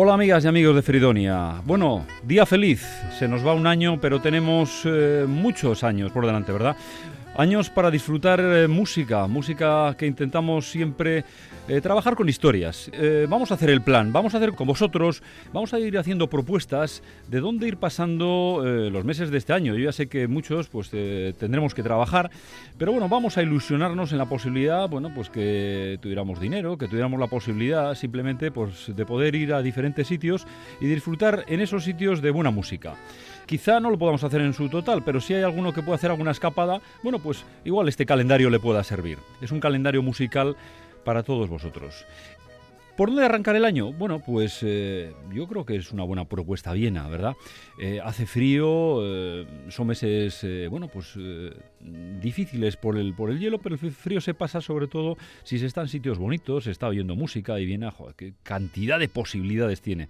Hola amigas y amigos de Fridonia. Bueno, día feliz. Se nos va un año, pero tenemos eh, muchos años por delante, ¿verdad? Años para disfrutar eh, música, música que intentamos siempre eh, trabajar con historias. Eh, vamos a hacer el plan, vamos a hacer con vosotros, vamos a ir haciendo propuestas de dónde ir pasando los meses de este año. Yo ya sé que muchos pues tendremos que trabajar, pero bueno, vamos a ilusionarnos en la posibilidad, bueno, pues que tuviéramos dinero, que tuviéramos la posibilidad simplemente pues de poder ir a diferentes sitios y disfrutar en esos sitios de buena música. Quizá no lo podamos hacer en su total, pero si hay alguno que pueda hacer alguna escapada, bueno, pues igual este calendario le pueda servir. Es un calendario musical para todos vosotros. ¿Por dónde arrancar el año? Bueno, pues eh, yo creo que es una buena propuesta viena, ¿verdad? Eh, hace frío, eh, son meses, bueno, pues difíciles por el, por el hielo, pero el frío se pasa sobre todo si se está en sitios bonitos, se está oyendo música y viene, joder, qué cantidad de posibilidades tiene.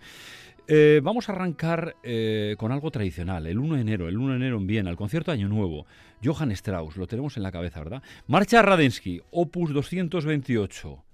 Eh, vamos a arrancar eh, con algo tradicional, el 1 de enero, el 1 de enero en Viena, el concierto Año Nuevo. Johann Strauss, lo tenemos en la cabeza, ¿verdad? Marcha Radensky, opus 228.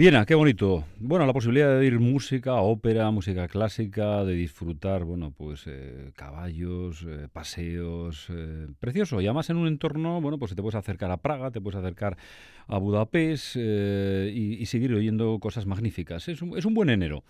Bien, qué bonito. Bueno, la posibilidad de oír música, ópera, música clásica, de disfrutar, bueno, pues eh, caballos, eh, paseos, eh, precioso. Y además en un entorno, bueno, pues te puedes acercar a Praga, te puedes acercar a Budapest y, seguir oyendo cosas magníficas. Es un, es un buen enero.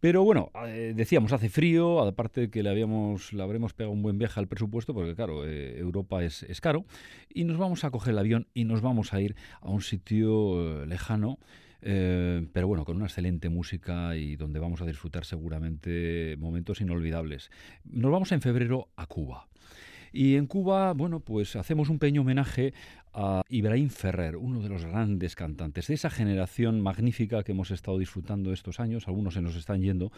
Pero bueno, decíamos, hace frío, aparte de que le, habíamos, le habremos pegado un buen viaje al presupuesto, porque claro, Europa es, caro, y nos vamos a coger el avión y nos vamos a ir a un sitio lejano eh, pero bueno, con una excelente música y donde vamos a disfrutar seguramente momentos inolvidables. Nos vamos en febrero a Cuba. Y en Cuba, bueno, pues hacemos un pequeño homenaje a Ibrahim Ferrer, uno de los grandes cantantes de esa generación magnífica que hemos estado disfrutando estos años. Algunos se nos están yendo,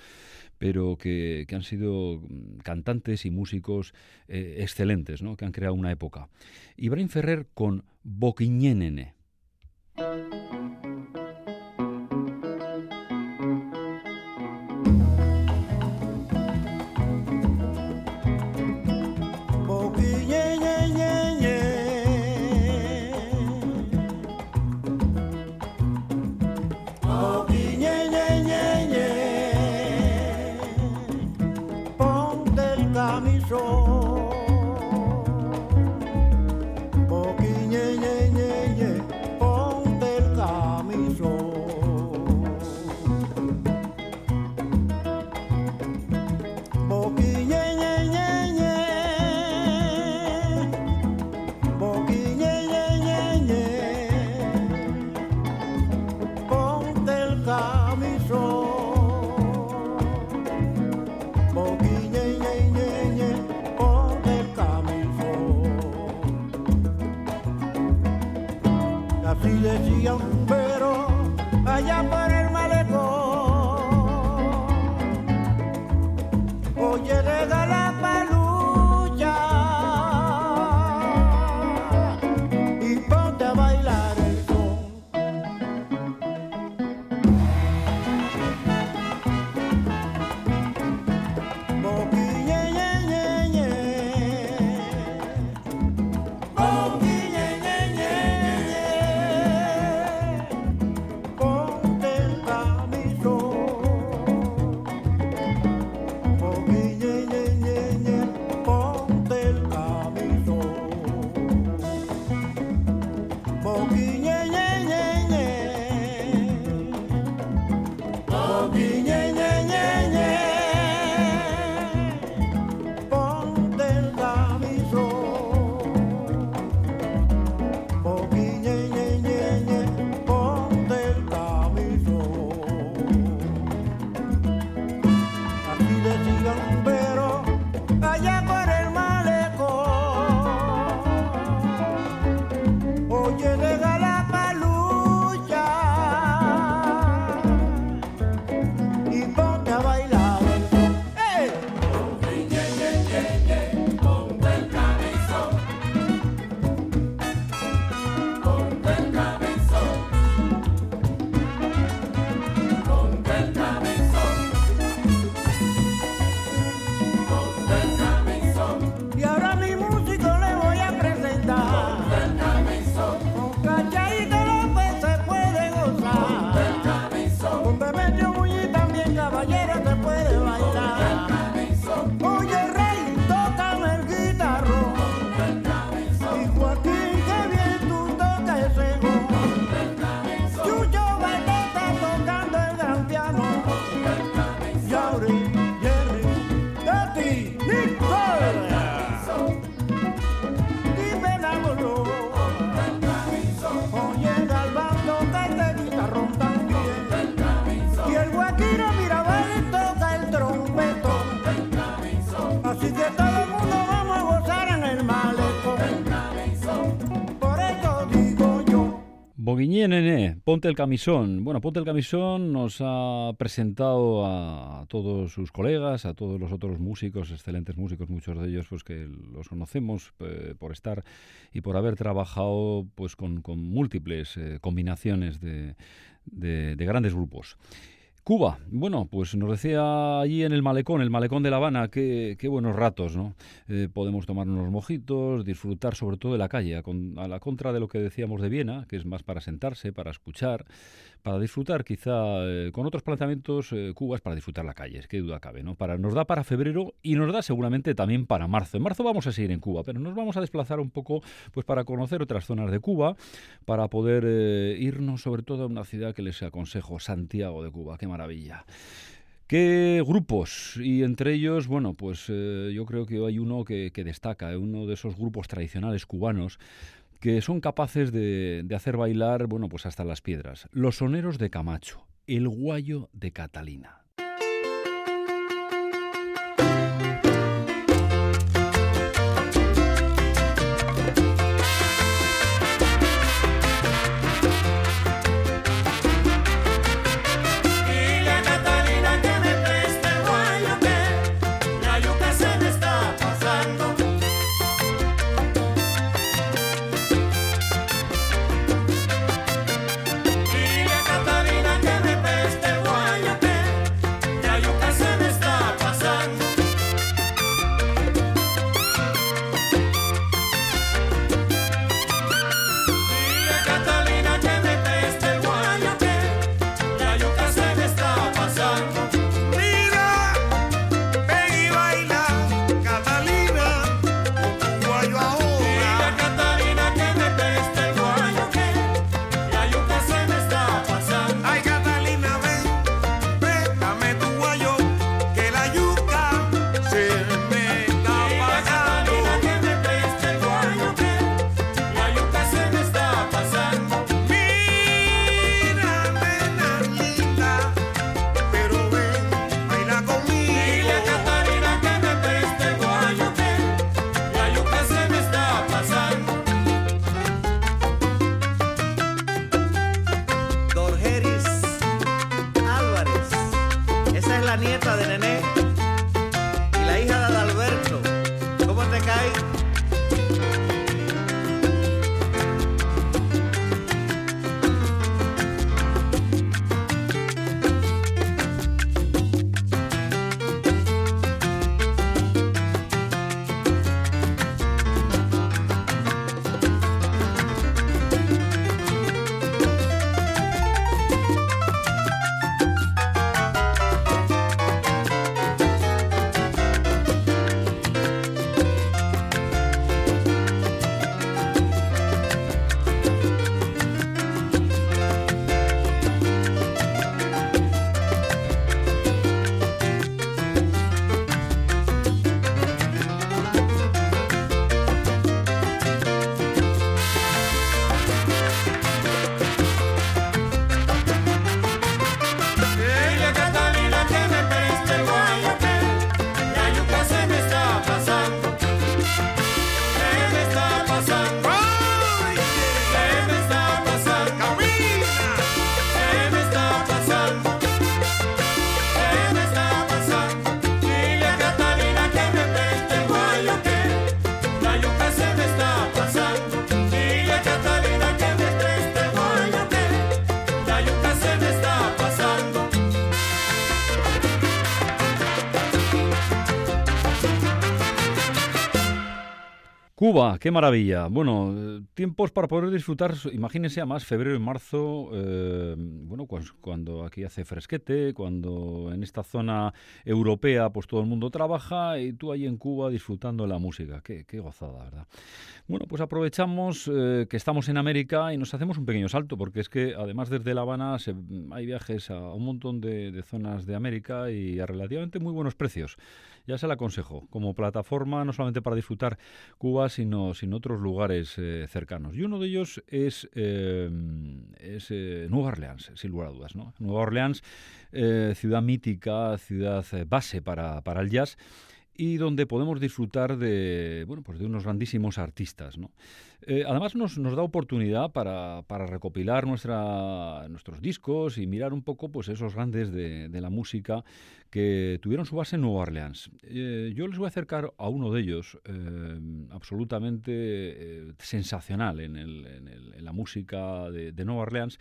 pero que, han sido cantantes y músicos eh, excelentes, ¿no? que han creado una época. Ibrahim Ferrer con Boquiñénene. Nene, ponte el camisón. Bueno, ponte el camisón nos ha presentado a todos sus colegas, a todos los otros músicos, excelentes músicos, muchos de ellos pues que los conocemos eh, por estar y por haber trabajado pues con, múltiples eh, combinaciones de, de grandes grupos. Cuba, bueno, pues nos decía allí en el malecón, el malecón de La Habana, qué, buenos ratos, ¿no? Eh, podemos tomar unos mojitos, disfrutar sobre todo de la calle, a, la contra de lo que decíamos de Viena, que es más para sentarse, para escuchar, para disfrutar quizá eh, con otros planteamientos, eh, Cuba es para disfrutar la calle, es que duda cabe, ¿no? Para, nos da para febrero y nos da seguramente también para marzo. En marzo vamos a seguir en Cuba, pero nos vamos a desplazar un poco pues para conocer otras zonas de Cuba, para poder irnos sobre todo a una ciudad que les aconsejo, Santiago de Cuba, maravilla. ¿Qué grupos? Y entre ellos, bueno, pues eh, yo creo que hay uno que, destaca, eh, uno de esos grupos tradicionales cubanos que son capaces de, de, hacer bailar, bueno, pues hasta las piedras. Los soneros de Camacho, el guayo de Catalina. Cuba, qué maravilla. Bueno, tiempos para poder disfrutar, imagínense a más febrero y marzo, eh, bueno, cuando, aquí hace fresquete, cuando en esta zona europea pues todo el mundo trabaja y tú ahí en Cuba disfrutando de la música. Qué, gozada, ¿verdad? Bueno, pues aprovechamos eh, que estamos en América y nos hacemos un pequeño salto, porque es que además desde La Habana hay viajes a un montón de, zonas de América y a relativamente muy buenos precios. Ya se la aconsejo, como plataforma no solamente para disfrutar Cuba, sino, sino otros lugares eh, cercanos. Y uno de ellos es, eh, es Nueva Orleans, sin lugar a dudas. ¿no? Nueva Orleans, ciudad mítica, ciudad base para, para el jazz y donde podemos disfrutar de, bueno, pues de unos grandísimos artistas. ¿no? Eh, además nos, nos, da oportunidad para, para, recopilar nuestros discos y mirar un poco pues, esos grandes de, de la música que tuvieron su base en Nueva Orleans. Eh, yo les voy a acercar a uno de ellos, eh, absolutamente sensacional en, el, en, el, en, la música de, de Nueva Orleans,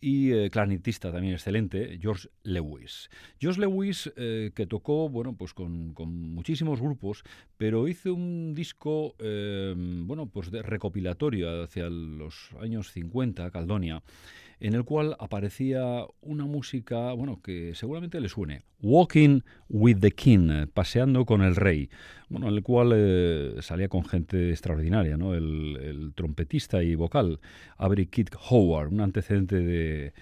y eh, clarinetista también excelente, George Lewis. George Lewis eh, que tocó bueno, pues con, con, muchísimos grupos, pero hizo un disco eh, bueno, pues de recopilatorio hacia los años 50, Caldonia, en el cual aparecía una música, bueno, que seguramente le suene, Walking with the King, paseando con el rey, bueno, en el cual eh, salía con gente extraordinaria, ¿no? El, trompetista y vocal, Avery Kid Howard, un antecedente de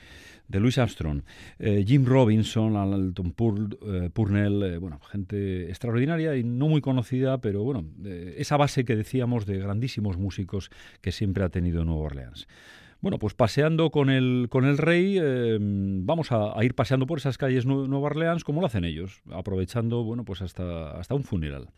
de Louis Armstrong, eh, Jim Robinson, Alton eh, Purnell, bueno, gente extraordinaria y no muy conocida, pero bueno, esa base que decíamos de grandísimos músicos que siempre ha tenido Nueva Orleans. Bueno, pues paseando con el, con el rey, eh, vamos a, ir paseando por esas calles Nueva Orleans como lo hacen ellos, aprovechando, bueno, pues hasta, hasta un funeral.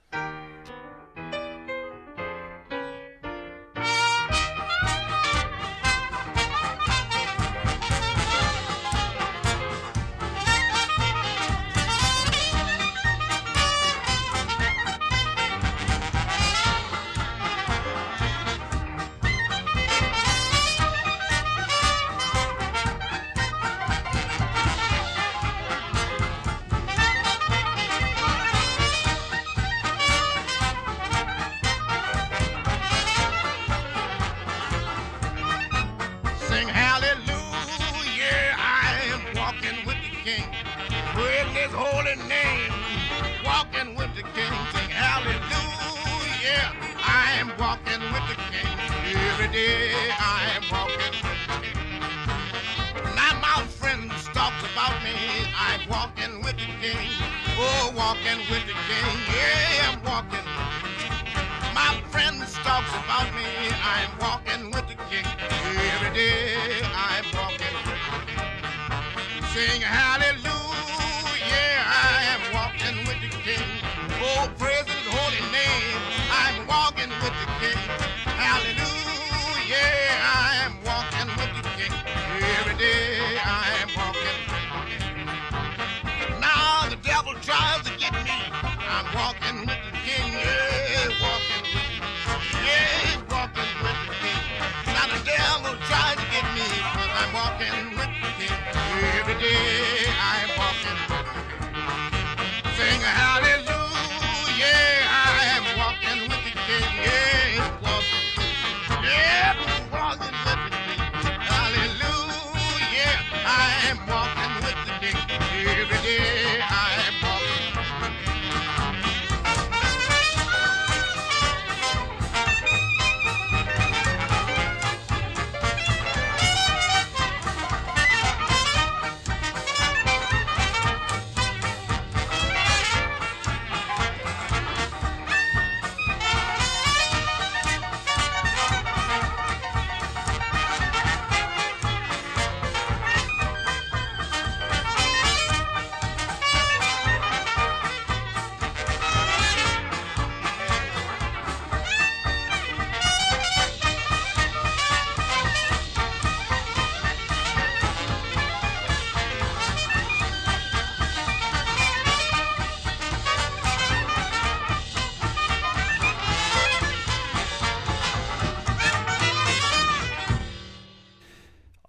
praise his holy name. Walking with the king, sing hallelujah. I am walking with the king. Every day I am walking with the king. Now my friends talks about me. I'm walking with the king. Oh, walking with the king. Yeah, I'm walking. My friends talks about me. I'm walking with the king. Every day I'm walking with the king. Sing hallelujah. Hallelujah, I am walking with the King. Every day I am walking. Now the devil tries to get me. I'm walking with the King. Yeah, walking. Yeah, walking with the King. Now the devil tries to get. I'm walking with the King every day.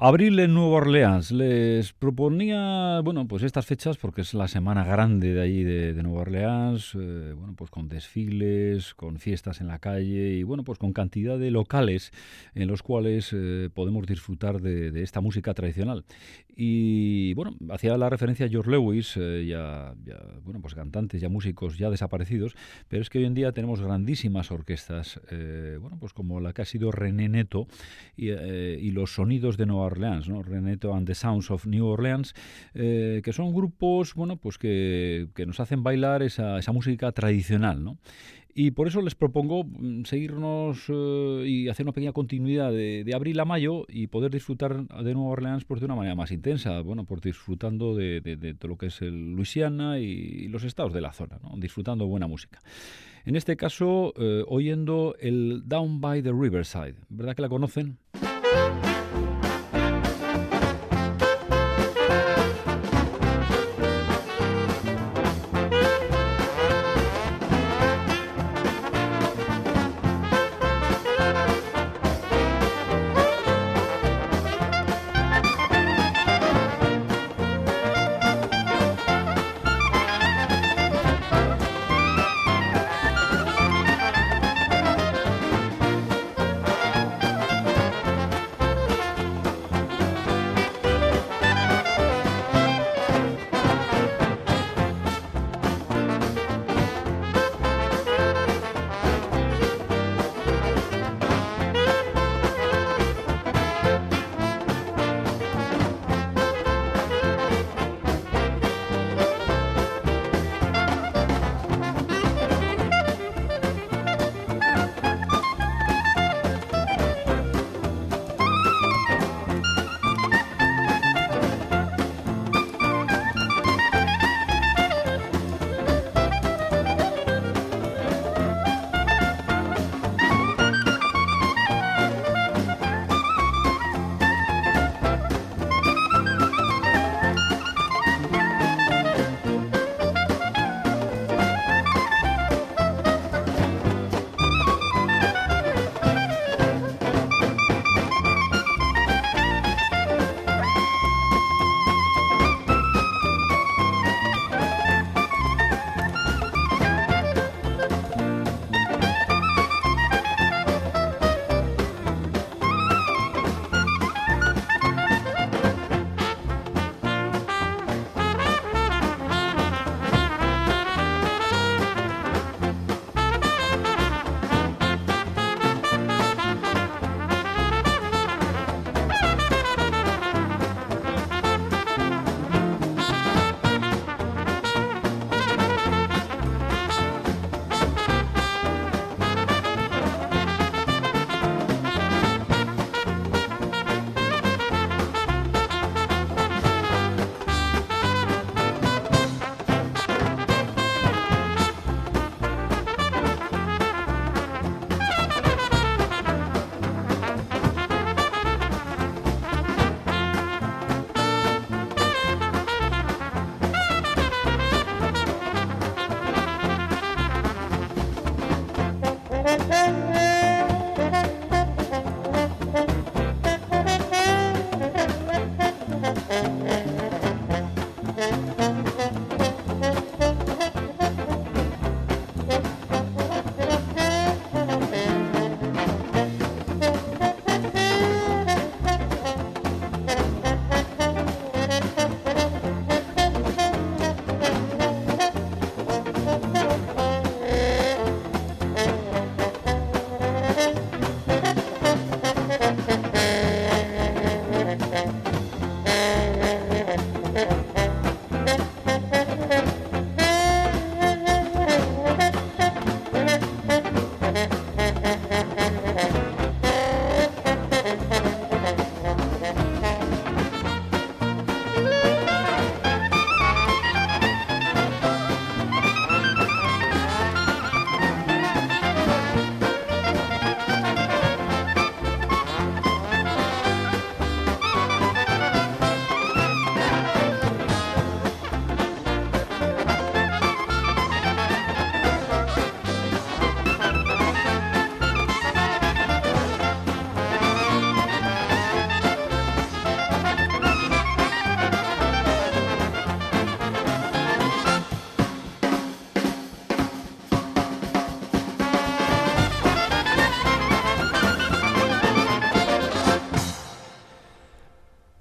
Abril en Nueva Orleans. Les proponía, bueno, pues estas fechas porque es la semana grande de allí de, Nueva Orleans, eh, bueno, pues con desfiles, con fiestas en la calle y bueno, pues con cantidad de locales en los cuales eh, podemos disfrutar de, esta música tradicional. Y bueno, hacía la referencia a George Lewis, eh, ya, bueno, pues cantantes, ya músicos ya desaparecidos, pero es que hoy en día tenemos grandísimas orquestas, bueno, pues como la que ha sido René Neto y, y los sonidos de Nueva Orleans, ¿no? Reneto and the Sounds of New Orleans, eh, que son grupos bueno, pues que, nos hacen bailar esa, esa música tradicional. ¿no? Y por eso les propongo mm, seguirnos eh, y hacer una pequeña continuidad de, abril a mayo y poder disfrutar de Nueva Orleans pues, de una manera más intensa, bueno, pues disfrutando de, todo lo que es el Luisiana y, los estados de la zona, ¿no? disfrutando buena música. En este caso, eh, oyendo el Down by the Riverside, ¿verdad que la conocen?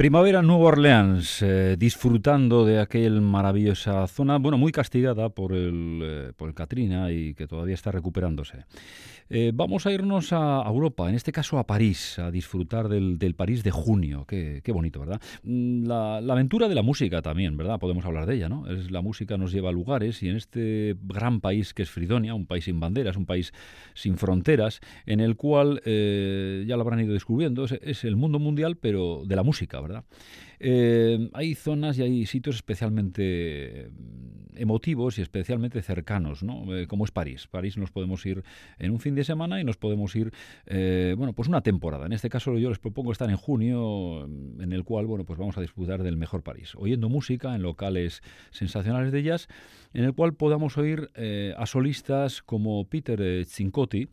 Primavera Nueva Orleans, eh, disfrutando de aquella maravillosa zona, bueno, muy castigada por el, eh, por el Katrina y que todavía está recuperándose. Eh, vamos a irnos a Europa, en este caso a París, a disfrutar del, París de junio. Qué, bonito, ¿verdad? Mm, la, aventura de la música también, ¿verdad? Podemos hablar de ella, ¿no? Es, la música nos lleva a lugares y en este gran país que es Fridonia, un país sin banderas, un país sin fronteras, en el cual, eh, ya lo habrán ido descubriendo, es, el mundo mundial, pero de la música, ¿verdad? Eh, hay zonas y hay sitios especialmente emotivos y especialmente cercanos, ¿no? Eh, como es París. París nos podemos ir en un fin de semana y nos podemos ir, eh, bueno, pues una temporada. En este caso yo les propongo estar en junio, mm, en el cual, bueno, pues vamos a disfrutar del mejor París, oyendo música en locales sensacionales de jazz, en el cual podamos oír a solistas como Peter Cincotti,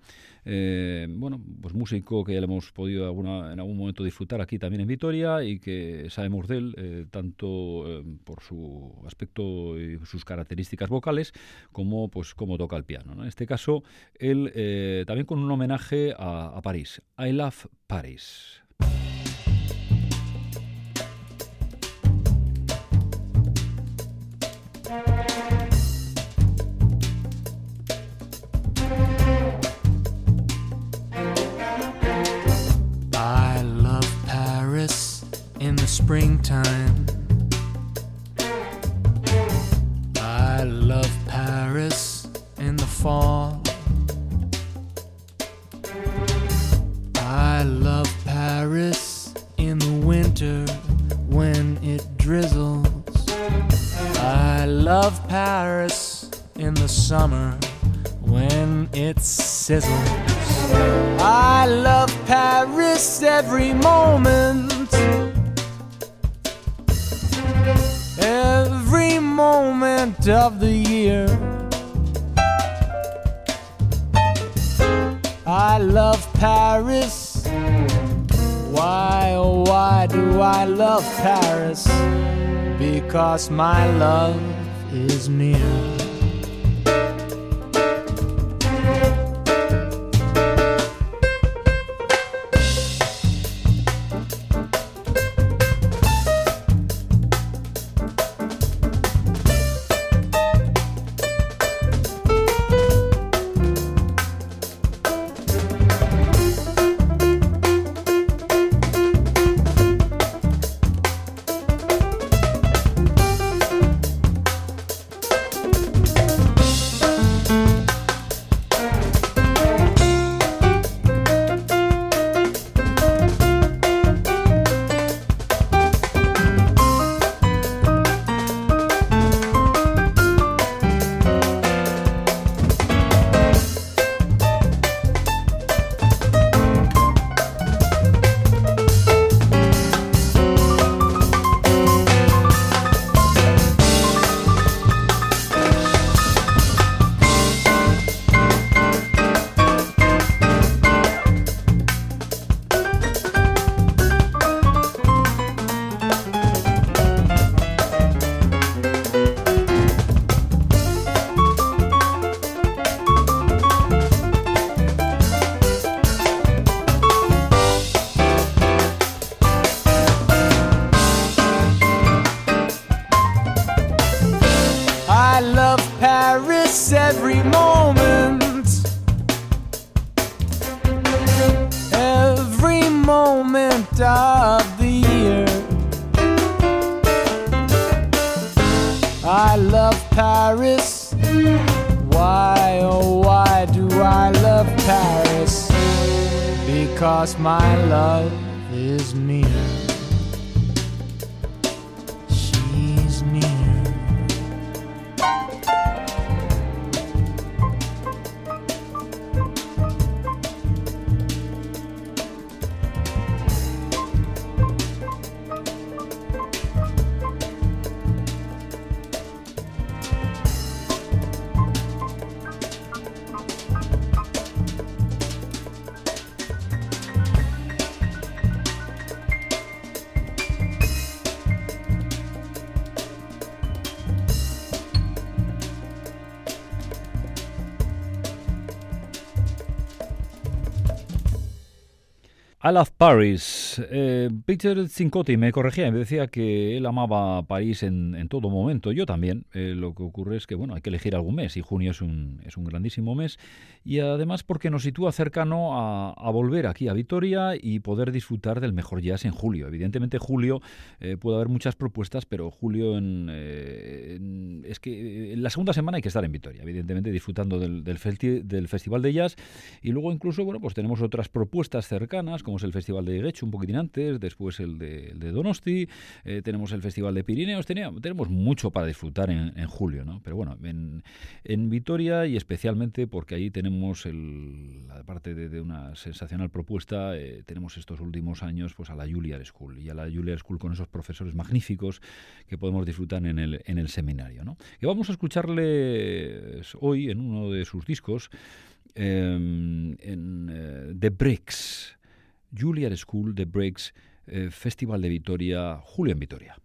eh, bueno, pues músico que ya le hemos podido en algún momento disfrutar aquí también en Vitoria y que sabemos de él eh, tanto eh, por su aspecto y sus características vocales como pues cómo toca el piano. En este caso, él también con un homenaje a, a París. I Love Paris. Springtime. I love Paris in the fall. I love Paris in the winter when it drizzles. I love Paris in the summer when it sizzles. I love Paris every moment moment of the year. I love Paris. Why, oh, why do I love Paris? Because my love is near. because my love is near. I Love Paris Eh, Peter Cincotti me corregía y me decía que él amaba París en, todo momento. Yo también. Eh, lo que ocurre es que bueno, hay que elegir algún mes y junio es un, es un grandísimo mes y además porque nos sitúa cercano a, volver aquí a Vitoria y poder disfrutar del mejor jazz en julio. Evidentemente julio eh, puede haber muchas propuestas, pero julio en, es que en la segunda semana hay que estar en Vitoria, evidentemente disfrutando del, del, del Festival de Jazz y luego incluso bueno pues tenemos otras propuestas cercanas como es el Festival de Guecho un antes, después el de, Donosti, eh, tenemos el Festival de Pirineos, tenemos, tenemos mucho para disfrutar en, julio, ¿no? Pero bueno, en, en, Vitoria y especialmente porque ahí tenemos el, la parte de, una sensacional propuesta, eh, tenemos estos últimos años pues a la Juilliard School y a la Juilliard School con esos profesores magníficos que podemos disfrutar en el, en el seminario, ¿no? Que vamos a escucharles hoy en uno de sus discos, em, en eh, The Bricks. Juilliard School de Breaks, eh, Festival de Vitoria, Julio en Vitoria.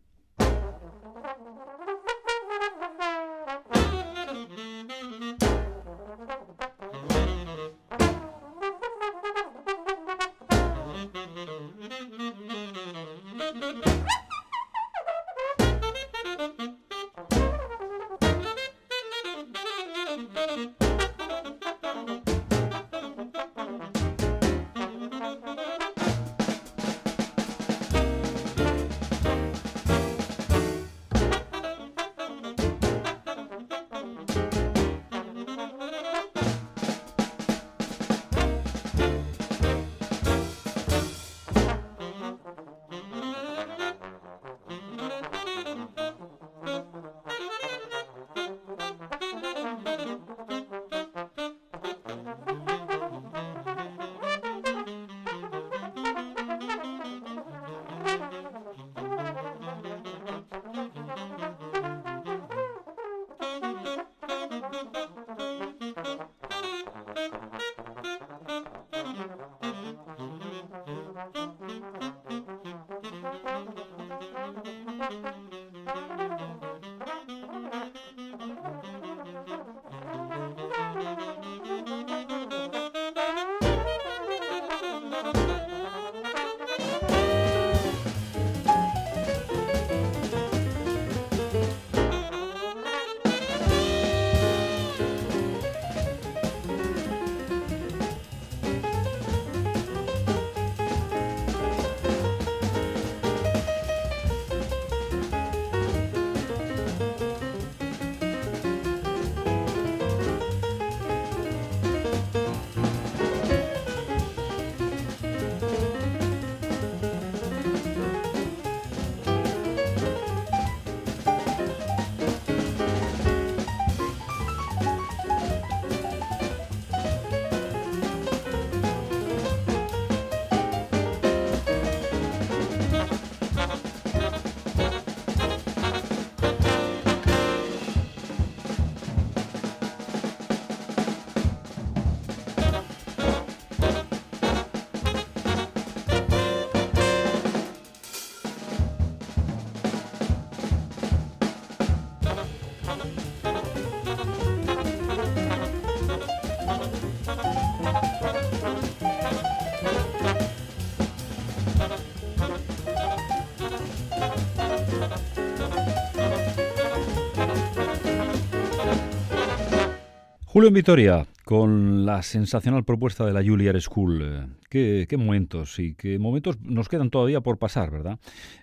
Julio en Vitoria, con la sensacional propuesta de la Juilliard School. Eh, qué, momentos y qué momentos nos quedan todavía por pasar, ¿verdad?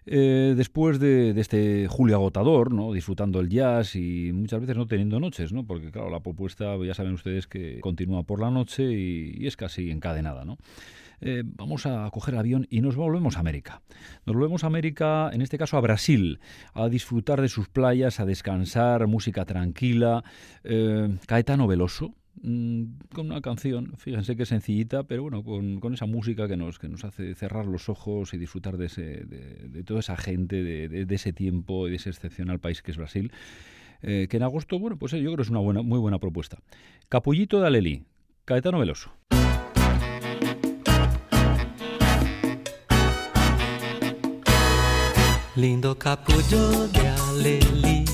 Eh, después de, este Julio agotador, ¿no? Disfrutando el jazz y muchas veces no teniendo noches, ¿no? Porque, claro, la propuesta, ya saben ustedes que continúa por la noche y, es casi encadenada, ¿no? Eh, vamos a coger el avión y nos volvemos a América. Nos volvemos a América, en este caso a Brasil, a disfrutar de sus playas, a descansar, música tranquila. Eh, Caetano Veloso, mm, con una canción, fíjense que sencillita, pero bueno, con, esa música que nos, que nos hace cerrar los ojos y disfrutar de, ese, de, toda esa gente, de, ese tiempo y de ese excepcional país que es Brasil. Eh, que en agosto, bueno, pues yo creo que es una buena, muy buena propuesta. Capullito de Alelí, Caetano Veloso. Lindo capullo de alelí,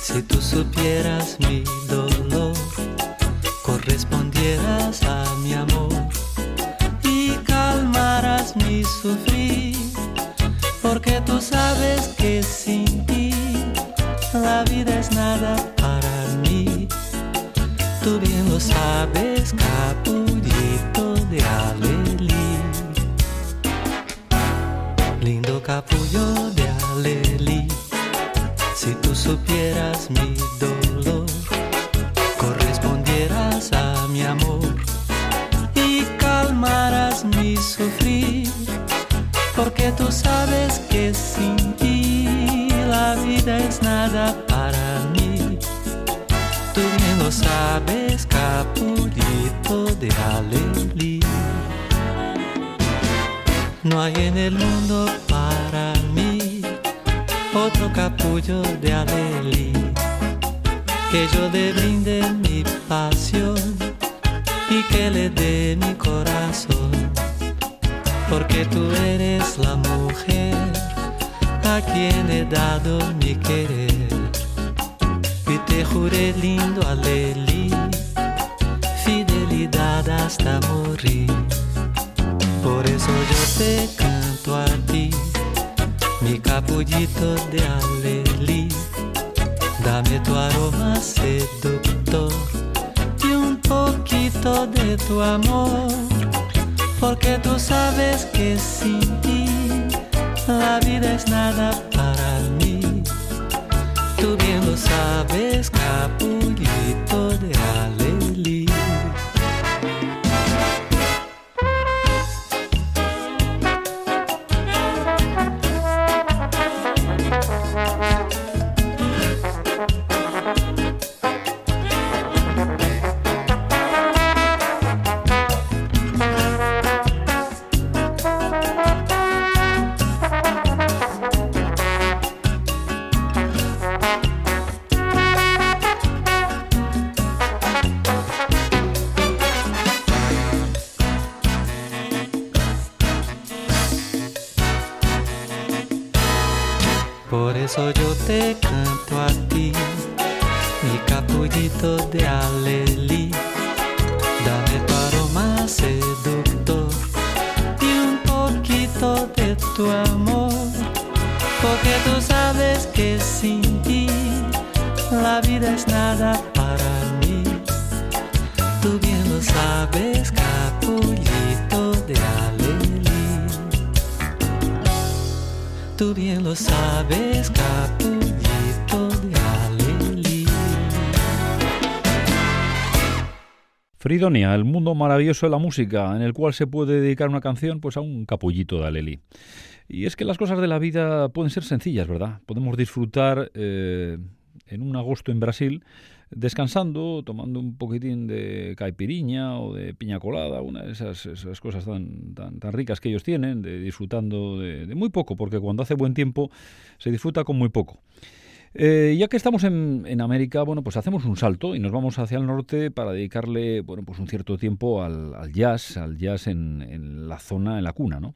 si tú supieras mi dolor, correspondieras a mi amor y calmarás mi sufrimiento tú sabes que sin ti la vida es nada para mí. Tú bien lo sabes, capullito de Alelí. Capullo de Alelí. Si tú supieras mi dolor, correspondieras a mi amor y calmarás mi sufrir porque tú sabes que sin ti la vida es nada para mí. Tú bien lo sabes, capullito de Alelí. No hay en el mundo para mí otro capullo de Alelí que yo le brinde mi pasión y que le dé mi corazón porque tú eres la mujer a quien he dado mi querer. Y te juré lindo alelí, fidelidad hasta morir. Por eso yo te canto a ti, mi capullito de alelí. Dame tu aroma seductor y un poquito de tu amor porque tú sabes que sin ti la vida es nada para mí. Tú bien lo sabes, capullito para mí. Tú bien lo sabes, capullito de Alelí. Tú bien lo sabes, capullito de Alelí. Fridonia, el mundo maravilloso de la música, en el cual se puede dedicar una canción pues a un capullito de Aleli. Y es que las cosas de la vida pueden ser sencillas, ¿verdad? Podemos disfrutar eh, en un agosto en Brasil descansando, tomando un poquitín de caipiriña o de piña colada, una de esas, esas cosas tan, tan, ricas que ellos tienen, de disfrutando de, muy poco, porque cuando hace buen tiempo se disfruta con muy poco. Eh, ya que estamos en, en, América, bueno, pues hacemos un salto y nos vamos hacia el norte para dedicarle, bueno, pues un cierto tiempo al, jazz, al jazz en, la zona, en la cuna, ¿no?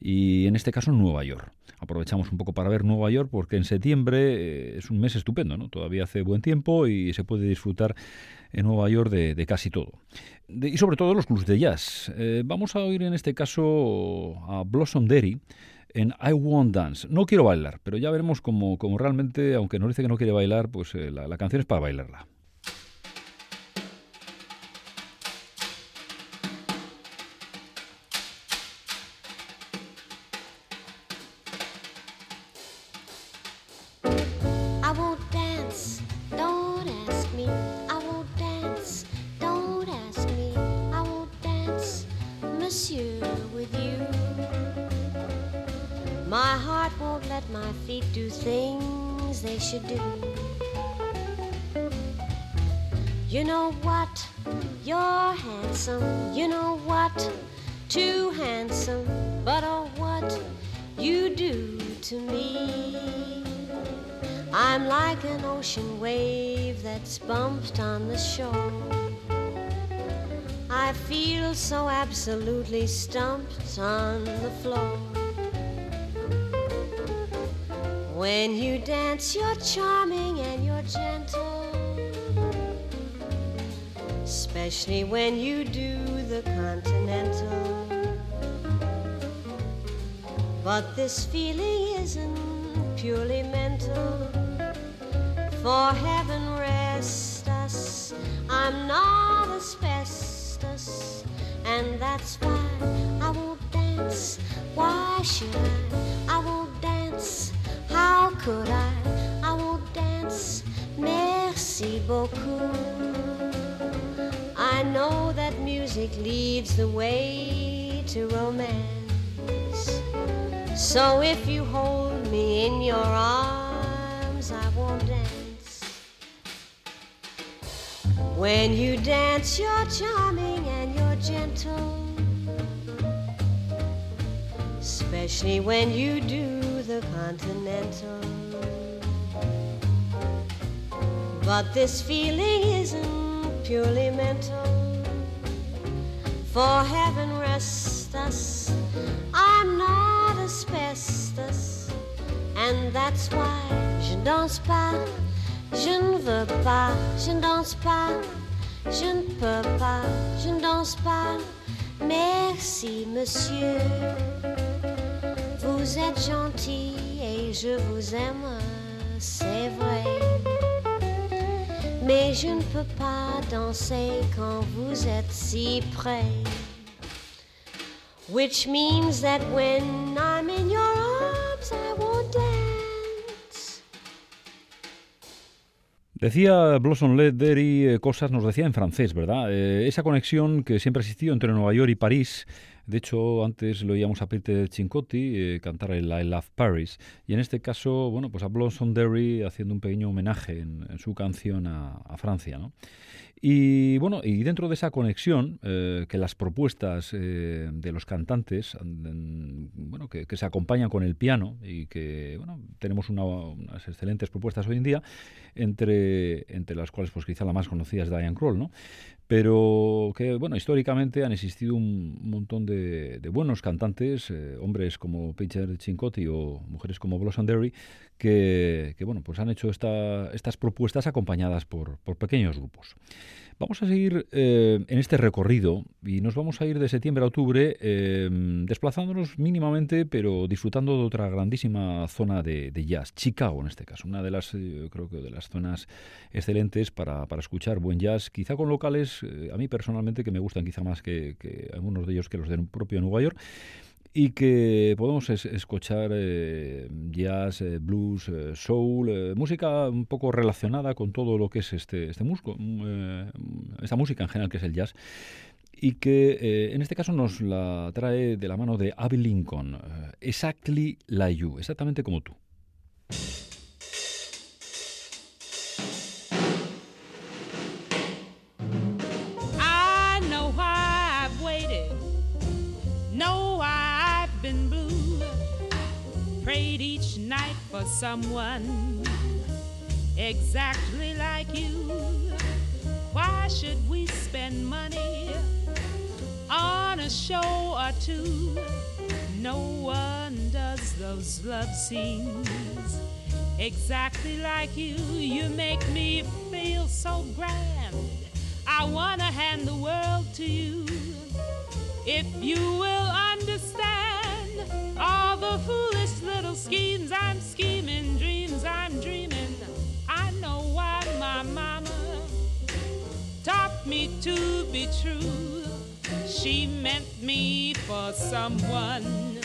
Y en este caso en Nueva York. Aprovechamos un poco para ver Nueva York porque en septiembre eh, es un mes estupendo, ¿no? Todavía hace buen tiempo y se puede disfrutar en Nueva York de, casi todo. Y sobre todo los clubs de jazz. Eh, vamos a oír en este caso a Blossom Derry en I Won't Dance. No quiero bailar, pero ya veremos cómo, cómo realmente, aunque nos dice que no quiere bailar, pues eh, la, la canción es para bailarla. My heart won't let my feet do things they should do. You know what? You're handsome. You know what? Too handsome. But oh, what you do to me. I'm like an ocean wave that's bumped on the shore. I feel so absolutely stumped on the floor. When you dance, you're charming and you're gentle. Especially when you do the continental. But this feeling isn't purely mental. For heaven rest us, I'm not asbestos, and that's why I won't dance. Why should I? I won't could I? I won't dance. Merci beaucoup. I know that music leads the way to romance. So if you hold me in your arms, I won't dance. When you dance, you're charming and you're gentle. Especially when you do the continental. But this feeling isn't purely mental. For heaven rest us, I'm not asbestos, and that's why je danse pas, je ne veux pas, je ne danse pas, je ne peux pas, je ne danse pas. Merci, monsieur. Which means that when I'm in your I won't dance. Decía Blossom eh, cosas, nos decía en francés, ¿verdad? Eh, esa conexión que siempre ha existido entre Nueva York y París. De hecho, antes lo oíamos a Peter Cincotti eh, cantar el I Love Paris. Y en este caso, bueno, pues a Blossom Derry haciendo un pequeño homenaje en, su canción a, Francia, ¿no? Y bueno, y dentro de esa conexión, eh, que las propuestas eh, de los cantantes, en- bueno, que, que se acompañan con el piano y que bueno, tenemos una- unas excelentes propuestas hoy en día, entre, entre las cuales pues quizá la más conocida es Diane Kroll, ¿no? Pero que bueno, históricamente han existido un montón de, buenos cantantes, eh, hombres como Peter Cincotti o mujeres como Blossom Derry, que, bueno, pues han hecho esta- estas propuestas acompañadas por, por pequeños grupos. Vamos a seguir eh, en este recorrido y nos vamos a ir de septiembre a octubre eh, desplazándonos mínimamente, pero disfrutando de otra grandísima zona de, de jazz, Chicago en este caso, una de las, eh, creo que de las zonas excelentes para, para escuchar buen jazz, quizá con locales, eh, a mí personalmente que me gustan quizá más que, que algunos de ellos que los del propio Nueva York y que podemos es- escuchar eh, jazz, eh, blues, eh, soul, música un poco relacionada con todo lo que es este, este musco, mm, esta música en general que es el jazz y que en este caso nos la trae de la mano de Abby Lincoln, Exactly Like You, exactamente como tú. Someone exactly like you. Why should we spend money on a show or two? No one does those love scenes exactly like you. You make me feel so grand. I wanna hand the world to you. If you will understand all the foolish little schemes I'm scheming, dreams I'm dreaming. I know why my mama taught me to be true. She meant me for someone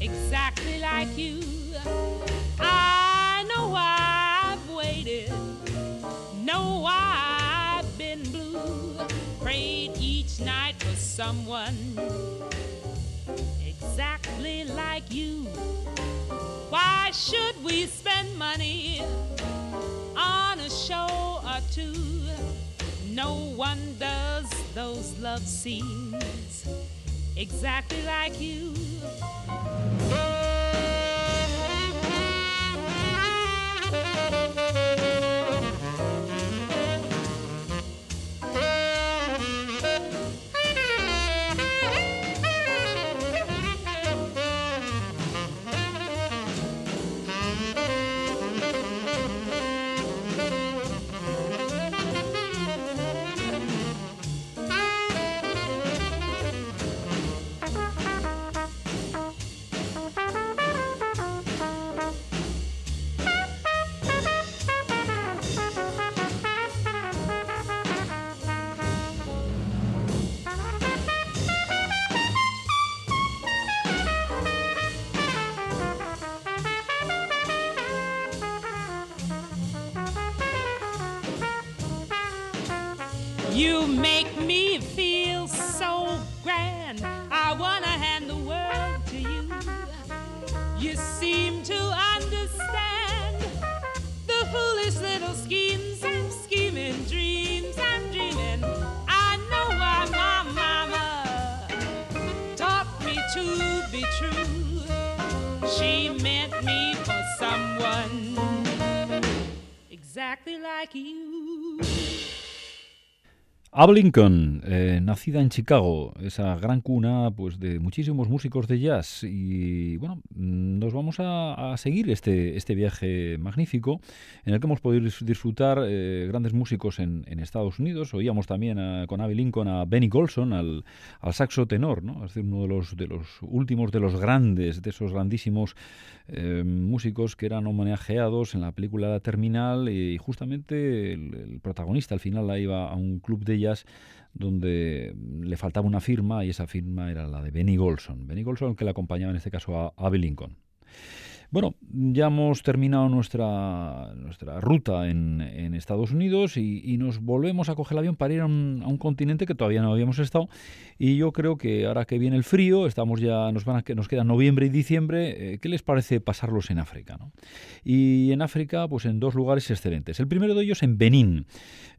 exactly like you. I know why I've waited, know why I've been blue. Prayed each night for someone exactly like you should we spend money on a show or two? No one does those love scenes exactly like you. Abe Lincoln, eh, nacida en Chicago, esa gran cuna pues, de muchísimos músicos de jazz. Y bueno, nos vamos a, seguir este, este viaje magnífico en el que hemos podido dis- disfrutar eh, grandes músicos en, Estados Unidos. Oíamos también a- con Abe Lincoln a Benny Golson, al, saxo tenor, ¿no? es decir, uno de los, de los últimos, de los grandes, de esos grandísimos eh, músicos que eran homenajeados en la película La Terminal y justamente el, el protagonista al final la iba a un club de jazz donde le faltaba una firma y esa firma era la de Benny Golson. Benny Golson que le acompañaba en este caso a Abe Lincoln. Bueno, ya hemos terminado nuestra, nuestra ruta en, Estados Unidos y, nos volvemos a coger el avión para ir a un, a un continente que todavía no habíamos estado. Y yo creo que ahora que viene el frío, estamos ya, nos van a, nos quedan noviembre y diciembre, eh, ¿qué les parece pasarlos en África? Y en África, pues en dos lugares excelentes. El primero de ellos en Benín,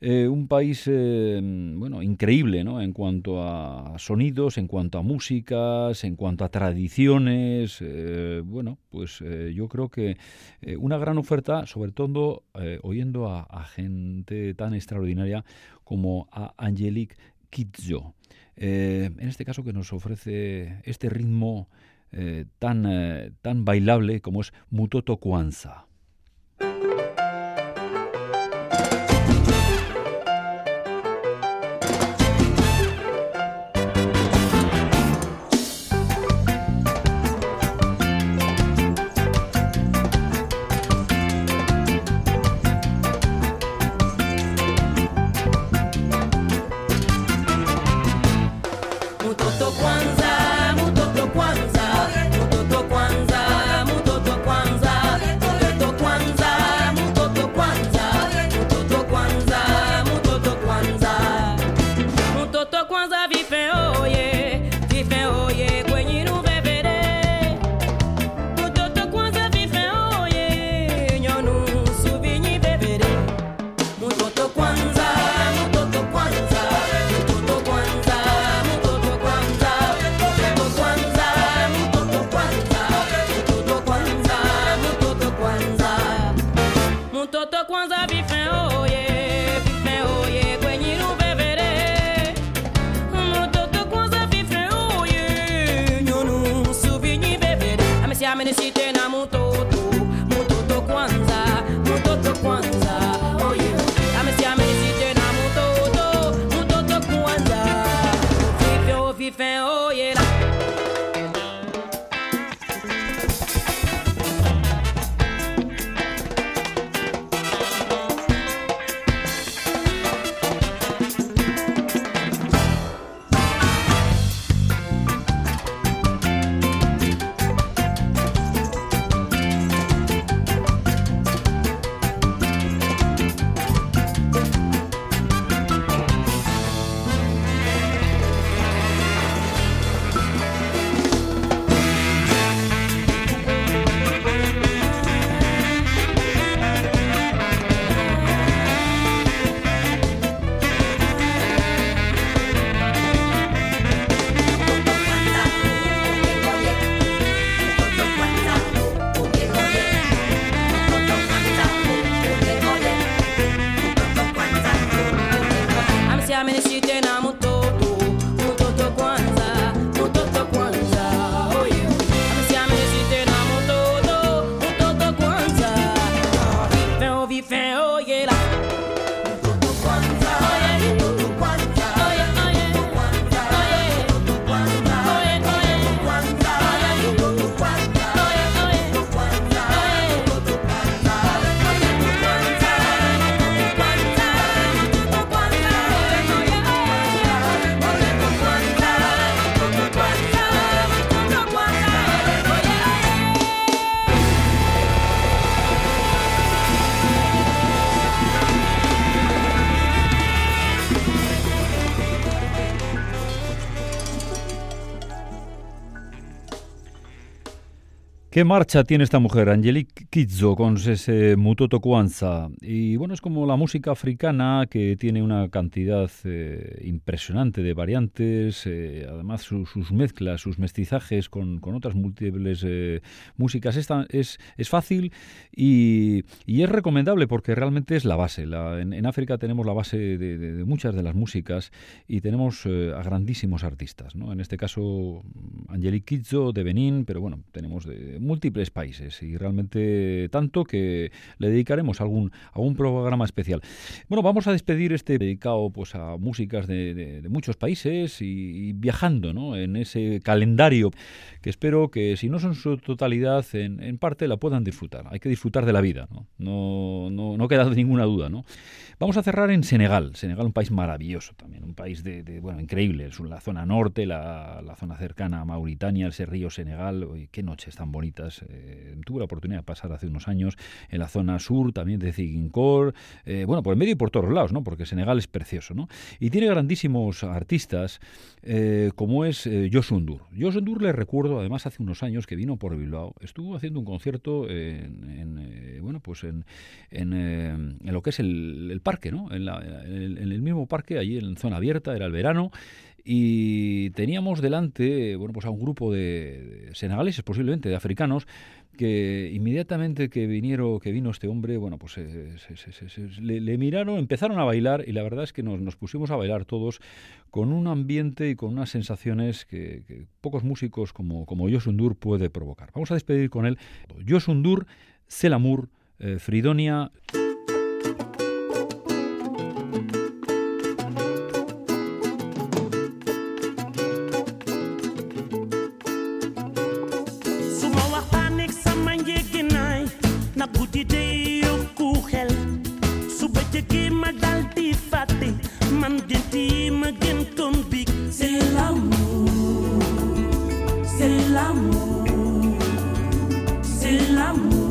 eh, un país eh, bueno, increíble ¿no? en cuanto a sonidos, en cuanto a músicas, en cuanto a tradiciones. bueno, pues eh, yo creo que eh, una gran oferta, sobre todo eh, oyendo a, gente tan extraordinaria como a Angelique Kidjo. En este caso que nos ofrece este ritmo tan, tan bailable como es Mutoto Kwanza. Marcha tiene esta mujer, Angelique Kidjo, con ese Mutoto Kwanza. Y bueno, es como la música africana que tiene una cantidad eh, impresionante de variantes, eh, además sus mezclas, sus mestizajes con, otras múltiples eh, músicas. Esta es, fácil y, es recomendable porque realmente es la base. en, África tenemos la base de, muchas de las músicas y tenemos a grandísimos artistas. ¿no? En este caso, Angelique Kidjo de Benín, pero bueno, tenemos de múltiples países y realmente tanto que le dedicaremos algún, algún programa especial. Bueno, vamos a despedir este dedicado pues a músicas de, muchos países y, viajando ¿no? en ese calendario que espero que si no son su totalidad, en, parte la puedan disfrutar. Hay que disfrutar de la vida, ¿no? No, no, no queda ninguna duda, ¿no? Vamos a cerrar en Senegal. Senegal, un país maravilloso también, un país de, bueno, increíble. Es la zona norte, la, la, zona cercana a Mauritania, ese río Senegal. qué noches tan bonitas eh, tuve la oportunidad de pasar hace unos años en la zona sur también de Ziguinchor, eh, bueno, por el medio y por todos lados, ¿no? Porque Senegal es precioso, ¿no? Y tiene grandísimos artistas eh, como es Josundur. Josundur le recuerdo, además, hace unos años que vino por Bilbao, estuvo haciendo un concierto en, bueno, pues en, en, lo que es el, parque, ¿no? En, en el mismo parque, allí en zona abierta, era el verano, y teníamos delante bueno pues a un grupo de, senegaleses posiblemente de africanos que inmediatamente que vinieron que vino este hombre bueno pues le, miraron empezaron a bailar y la verdad es que nos, pusimos a bailar todos con un ambiente y con unas sensaciones que, pocos músicos como como Yosundur puede provocar. Vamos a despedir con él. Yosundur Selamur eh, Fridonia c'est l'amour c'est l'amour c'est l'amour.